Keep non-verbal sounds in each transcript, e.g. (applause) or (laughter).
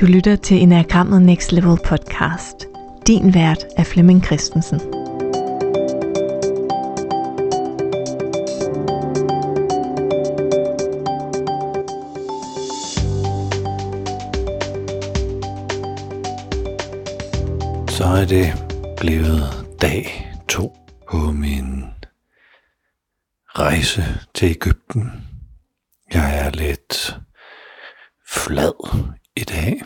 Du lytter til Enagrammet Next Level podcast. Din vært er Flemming Christensen. Så er det blevet dag to på min rejse til Ægypten. Jeg er lidt flad i dag.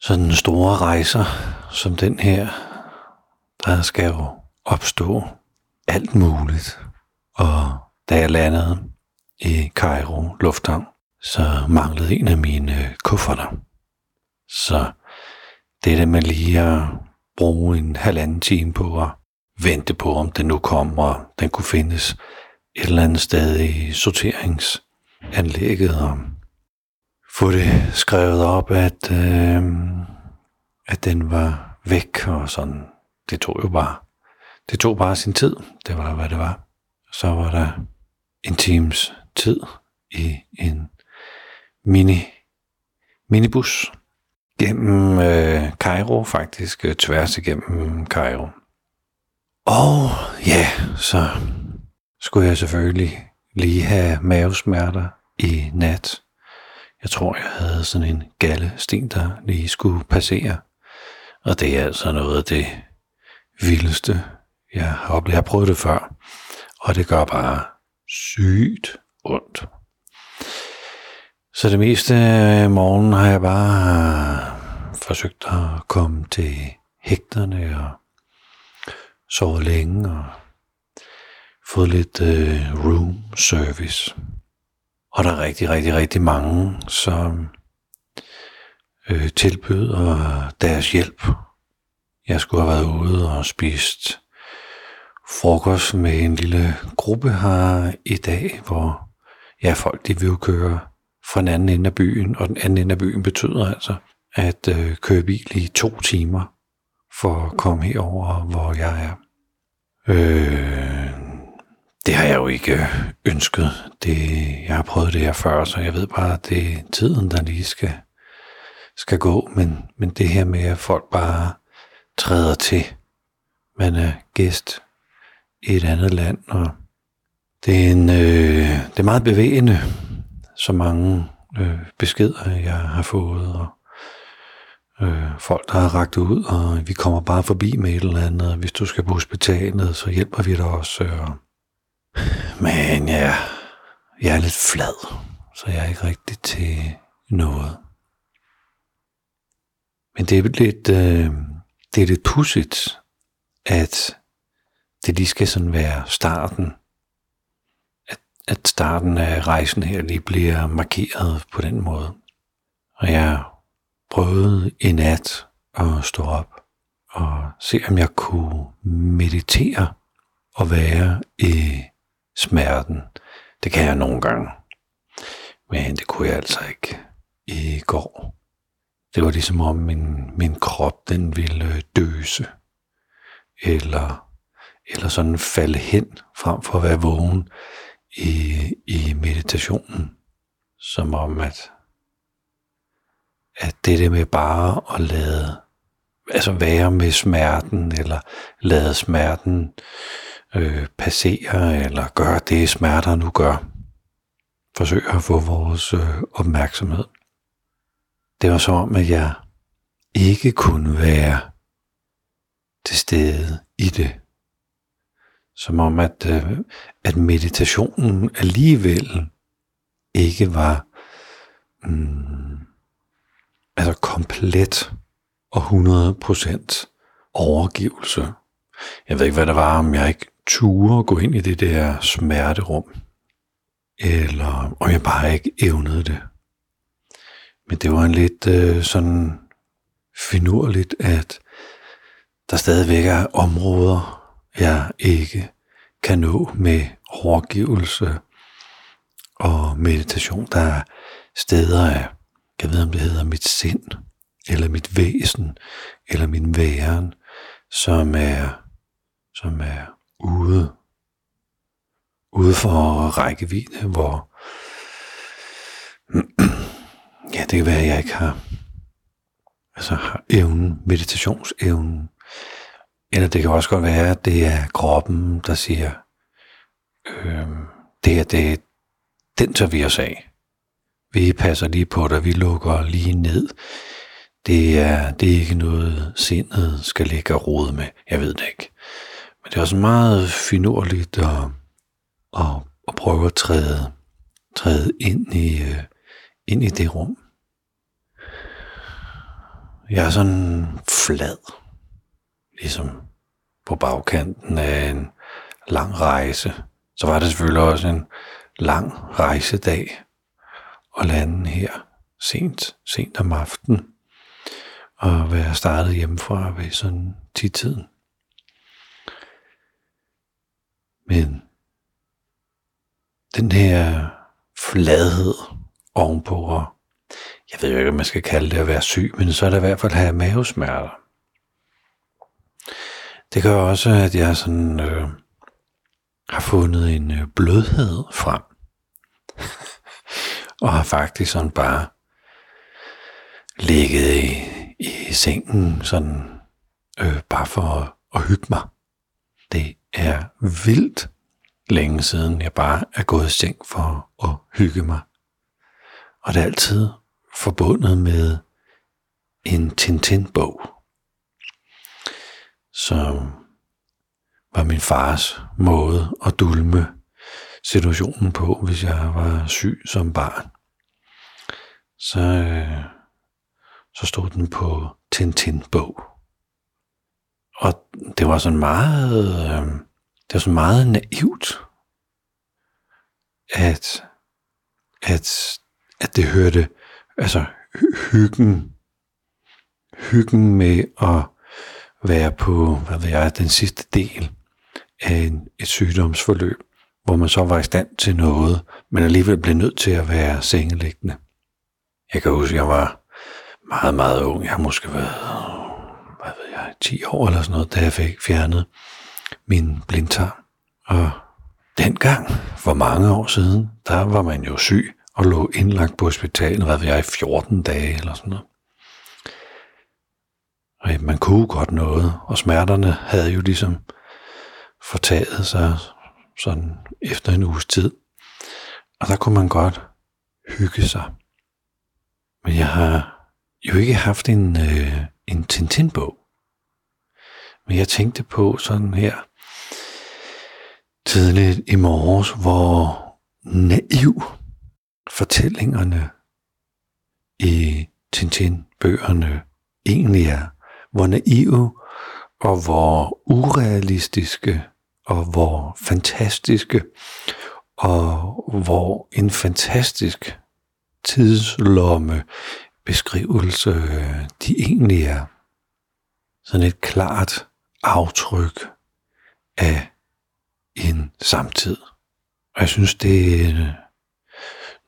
Sådan store rejser som den her, der skal jo opstå alt muligt. Og da jeg landede i Cairo Lufthavn, så manglede en af mine øh, kufferter. Så det der med lige at bruge en halvanden time på at vente på, om den nu kommer, og den kunne findes et eller andet sted i sorteringsanlægget, og få det skrevet op, at, øh, at den var væk og sådan. Det tog jo bare, det tog bare sin tid. Det var, hvad det var. Så var der en times tid i en mini, minibus gennem øh, Cairo, faktisk øh, tværs igennem Cairo. Og ja, så skulle jeg selvfølgelig lige have mavesmerter i nat. Jeg tror, jeg havde sådan en gallesten, der lige skulle passere. Og det er altså noget af det vildeste, jeg har oplevet. Jeg har prøvet det før, og det gør bare sygt ondt. Så det meste af morgenen har jeg bare forsøgt at komme til hægterne og sovet længe og fået lidt øh, room service. Og der er rigtig, rigtig, rigtig mange, som øh, tilbyder deres hjælp. Jeg skulle have været ude og spist frokost med en lille gruppe her i dag, hvor ja, folk de vil jo køre fra den anden ende af byen, og den anden ende af byen betyder altså at øh, køre bil i to timer for at komme herover, hvor jeg er. Øh, jeg jo ikke ønsket. Det, jeg har prøvet det her før, så jeg ved bare, at det er tiden, der lige skal, skal gå. Men, men det her med, at folk bare træder til. Man er gæst i et andet land, og det er, en, øh, det er meget bevægende, så mange øh, beskeder, jeg har fået, og øh, folk, der har ragt ud, og vi kommer bare forbi med et eller andet, hvis du skal på hospitalet, så hjælper vi dig også. Øh, men ja, jeg er lidt flad, så jeg er ikke rigtig til noget. Men det er lidt, øh, det er lidt pudsigt, at det lige skal sådan være starten. At, at starten af rejsen her lige bliver markeret på den måde. Og jeg prøvede i nat at stå op og se, om jeg kunne meditere og være i smerten. Det kan jeg nogle gange. Men det kunne jeg altså ikke i går. Det var ligesom om min, min krop, den ville øh, døse. Eller, eller sådan falde hen, frem for at være vågen i, i meditationen. Som om, at, at det der med bare at lade, altså være med smerten, eller lade smerten øh, passere eller gøre det, smerter nu gør. Forsøg at få vores øh, opmærksomhed. Det var som om, at jeg ikke kunne være til stede i det. Som om, at, øh, at meditationen alligevel ikke var mm, altså komplet og 100% overgivelse. Jeg ved ikke, hvad det var, om jeg ikke ture at gå ind i det der smerterum, eller om jeg bare ikke evnede det. Men det var en lidt øh, sådan finurligt, at der stadigvæk er områder, jeg ikke kan nå med overgivelse og meditation. Der er steder af, jeg ved om det hedder mit sind, eller mit væsen, eller min væren, som er, som er ude, ude for rækkevidde, hvor (clears throat) ja, det kan være, at jeg ikke har altså har evnen, meditationsevnen. Eller det kan også godt være, at det er kroppen, der siger, øh, det her, det, den tager vi os af. Vi passer lige på dig, vi lukker lige ned. Det er, det er ikke noget, sindet skal ligge og rode med. Jeg ved det ikke det er også meget finurligt at, at, at prøve at træde, træde ind, i, øh, ind i det rum. Jeg er sådan flad, ligesom på bagkanten af en lang rejse. Så var det selvfølgelig også en lang rejsedag at lande her sent, sent om aftenen og være startet hjemmefra ved sådan 10-tiden. med den her fladhed ovenpå, og jeg ved jo ikke, om man skal kalde det at være syg, men så er det i hvert fald at have mavesmerter. Det gør også, at jeg sådan øh, har fundet en øh, blødhed frem. (laughs) og har faktisk sådan bare ligget i, i sengen, sådan øh, bare for at, at hygge mig. Det er vildt længe siden, jeg bare er gået i seng for at hygge mig. Og det er altid forbundet med en Tintin-bog, som var min fars måde at dulme situationen på, hvis jeg var syg som barn. Så, øh, så stod den på Tintin-bog. Og det var sådan meget, øh, det var sådan meget naivt, at, at, at det hørte, altså hyggen, hyggen med at være på, hvad ved jeg, den sidste del af en, et sygdomsforløb, hvor man så var i stand til noget, men alligevel blev nødt til at være sengeliggende. Jeg kan huske, at jeg var meget, meget ung. Jeg har måske været, hvad ved jeg, 10 år eller sådan noget, da jeg fik fjernet min blindtarm. Og dengang, for mange år siden, der var man jo syg og lå indlagt på hospitalet, hvad ved jeg, i 14 dage eller sådan noget. Og man kunne godt noget, og smerterne havde jo ligesom fortaget sig sådan efter en uges tid. Og der kunne man godt hygge sig. Men jeg har jo ikke haft en, øh, en Tintin-bog. Men jeg tænkte på sådan her tidligt i morges, hvor naiv fortællingerne i Tintin-bøgerne egentlig er. Hvor naive og hvor urealistiske og hvor fantastiske og hvor en fantastisk tidslomme beskrivelse de egentlig er. Sådan et klart aftryk af en samtid. Og jeg synes, det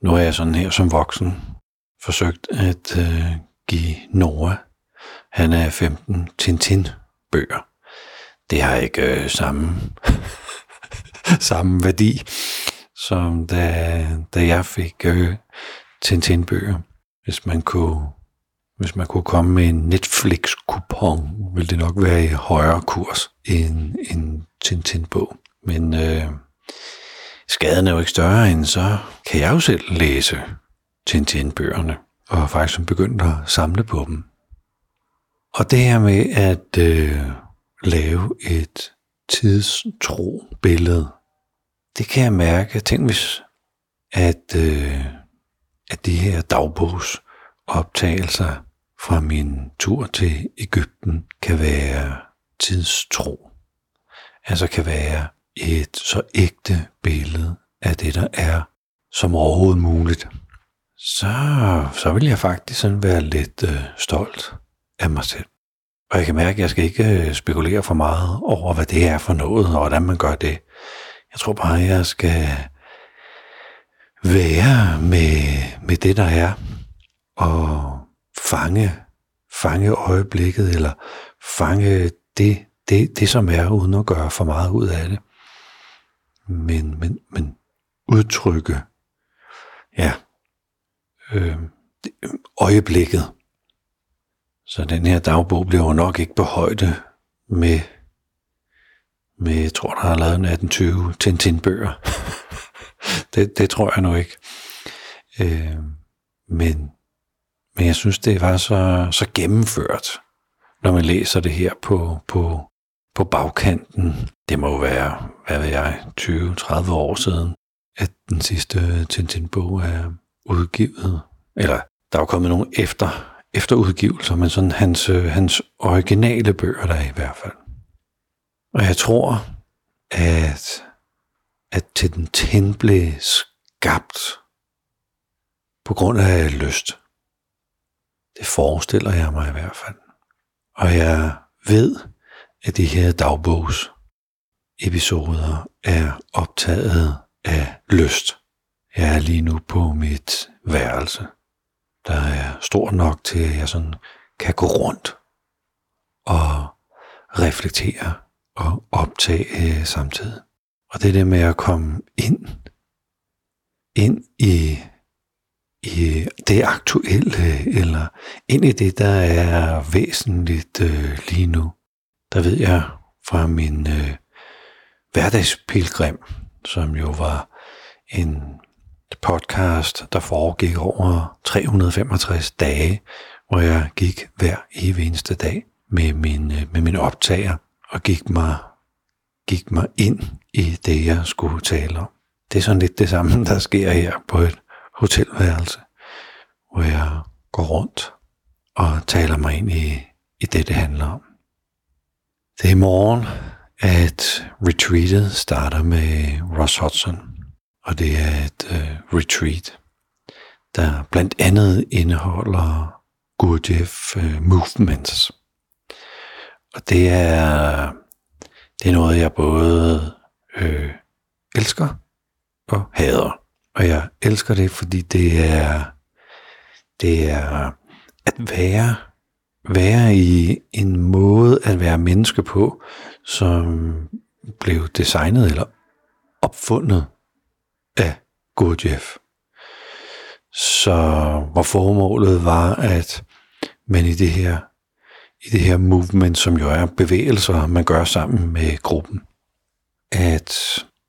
nu er jeg sådan her som voksen forsøgt at uh, give Nora, han er 15 Tintin-bøger. Det har ikke øh, samme, (laughs) samme værdi, som da, da jeg fik øh, Tintin-bøger. Hvis man kunne hvis man kunne komme med en Netflix-kupon, ville det nok være i højere kurs end en Tintin-bog. Men øh, skaden er jo ikke større end så kan jeg jo selv læse Tintin-bøgerne, og har faktisk begyndt at samle på dem. Og det her med at øh, lave et tidstro billede, det kan jeg mærke. Tænk hvis, at, øh, at de her dagbogsoptagelser fra min tur til Ægypten kan være tidstro. Altså kan være et så ægte billede af det, der er, som overhovedet muligt. Så, så vil jeg faktisk sådan være lidt øh, stolt af mig selv. Og jeg kan mærke, at jeg skal ikke øh, spekulere for meget over, hvad det er for noget, og hvordan man gør det. Jeg tror bare, at jeg skal være med, med det, der er, og fange, fange øjeblikket, eller fange det, det, det, som er, uden at gøre for meget ud af det. Men, men, men udtrykke, ja, øh, øjeblikket, Så den her dagbog bliver jo nok ikke på højde med, med jeg tror, der har lavet 1820 Tintin-bøger. (laughs) det, det tror jeg nu ikke. Øh, men, men jeg synes, det var så, så gennemført, når man læser det her på, på, på bagkanten. Det må være, hvad ved jeg, 20-30 år siden, at den sidste Tintin-bog er udgivet. Eller der er jo kommet nogle efter, efterudgivelser, men sådan hans, hans originale bøger der er i hvert fald. Og jeg tror, at, at Tintin blev skabt på grund af lyst. Det forestiller jeg mig i hvert fald. Og jeg ved, at de her dagbogs episoder er optaget af lyst. Jeg er lige nu på mit værelse, der er stort nok til, at jeg sådan kan gå rundt og reflektere og optage samtidig. Og det der med at komme ind, ind i i det aktuelle, eller ind i det, der er væsentligt øh, lige nu. Der ved jeg fra min øh, hverdagspilgrim, som jo var en podcast, der foregik over 365 dage, hvor jeg gik hver evig eneste dag med min, øh, med min optager og gik mig, gik mig ind i det, jeg skulle tale om. Det er sådan lidt det samme, der sker her på et hotelværelse, hvor jeg går rundt og taler mig ind i, i det, det handler om. Det er i morgen, at retreatet starter med Ross Hudson, og det er et uh, retreat, der blandt andet indeholder Gurdjieff uh, Movements. Og det er, det er noget, jeg både øh, elsker og hader. Og jeg elsker det, fordi det er, det er at være, være i en måde at være menneske på, som blev designet eller opfundet af Gurdjieff. Så hvor formålet var, at man i det her i det her movement, som jo er bevægelser, man gør sammen med gruppen, at,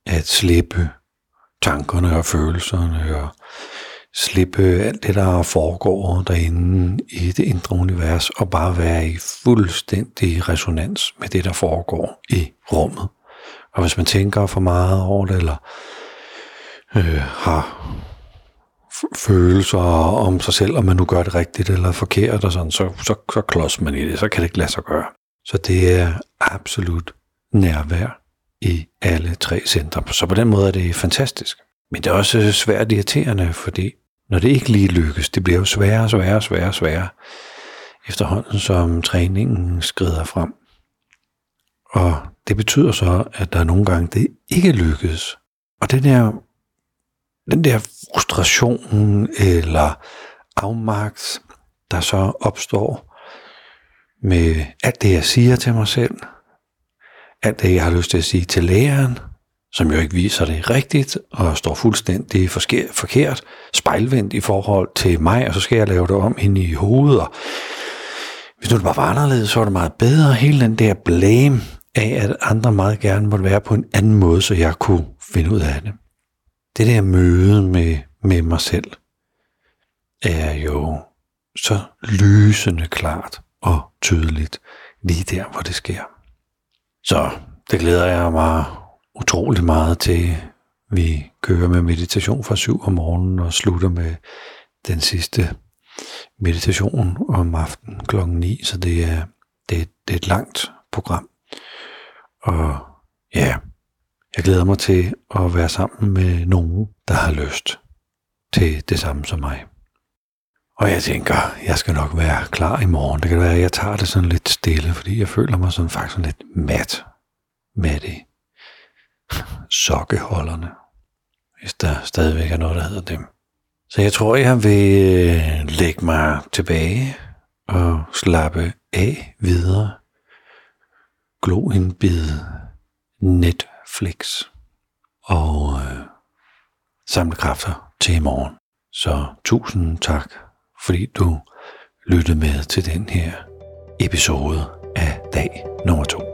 at slippe tankerne og følelserne og slippe alt det, der foregår derinde i det indre univers, og bare være i fuldstændig resonans med det, der foregår i rummet. Og hvis man tænker for meget over det, eller øh, har følelser om sig selv, om man nu gør det rigtigt eller forkert, og sådan, så, så, så klodser man i det, så kan det ikke lade sig gøre. Så det er absolut nærvær i alle tre centre. Så på den måde er det fantastisk. Men det er også svært irriterende, fordi når det ikke lige lykkes, det bliver jo sværere og sværere og sværere sværere, efterhånden som træningen skrider frem. Og det betyder så, at der nogle gange, det ikke lykkes. Og den der, den der frustration eller afmagt, der så opstår med alt det, jeg siger til mig selv, alt det, jeg har lyst til at sige til læreren, som jo ikke viser det rigtigt, og står fuldstændig forkert, spejlvendt i forhold til mig, og så skal jeg lave det om ind i hovedet, og hvis nu det bare var anderledes, så var det meget bedre. Hele den der blame af, at andre meget gerne måtte være på en anden måde, så jeg kunne finde ud af det. Det der møde med, med mig selv, er jo så lysende klart og tydeligt lige der, hvor det sker. Så det glæder jeg mig utrolig meget til. Vi kører med meditation fra 7 om morgenen og slutter med den sidste meditation om aftenen kl. 9, så det er, det, det er et langt program. Og ja, jeg glæder mig til at være sammen med nogen, der har lyst til det samme som mig. Og jeg tænker, jeg skal nok være klar i morgen. Det kan være, at jeg tager det sådan lidt stille, fordi jeg føler mig sådan faktisk sådan lidt mat med det. Sokkeholderne. Hvis der stadigvæk er noget, der hedder dem. Så jeg tror, jeg vil øh, lægge mig tilbage og slappe af videre. Glo en bid Netflix og øh, samle kræfter til i morgen. Så tusind tak, fordi du lyttede med til den her episode af dag nummer to.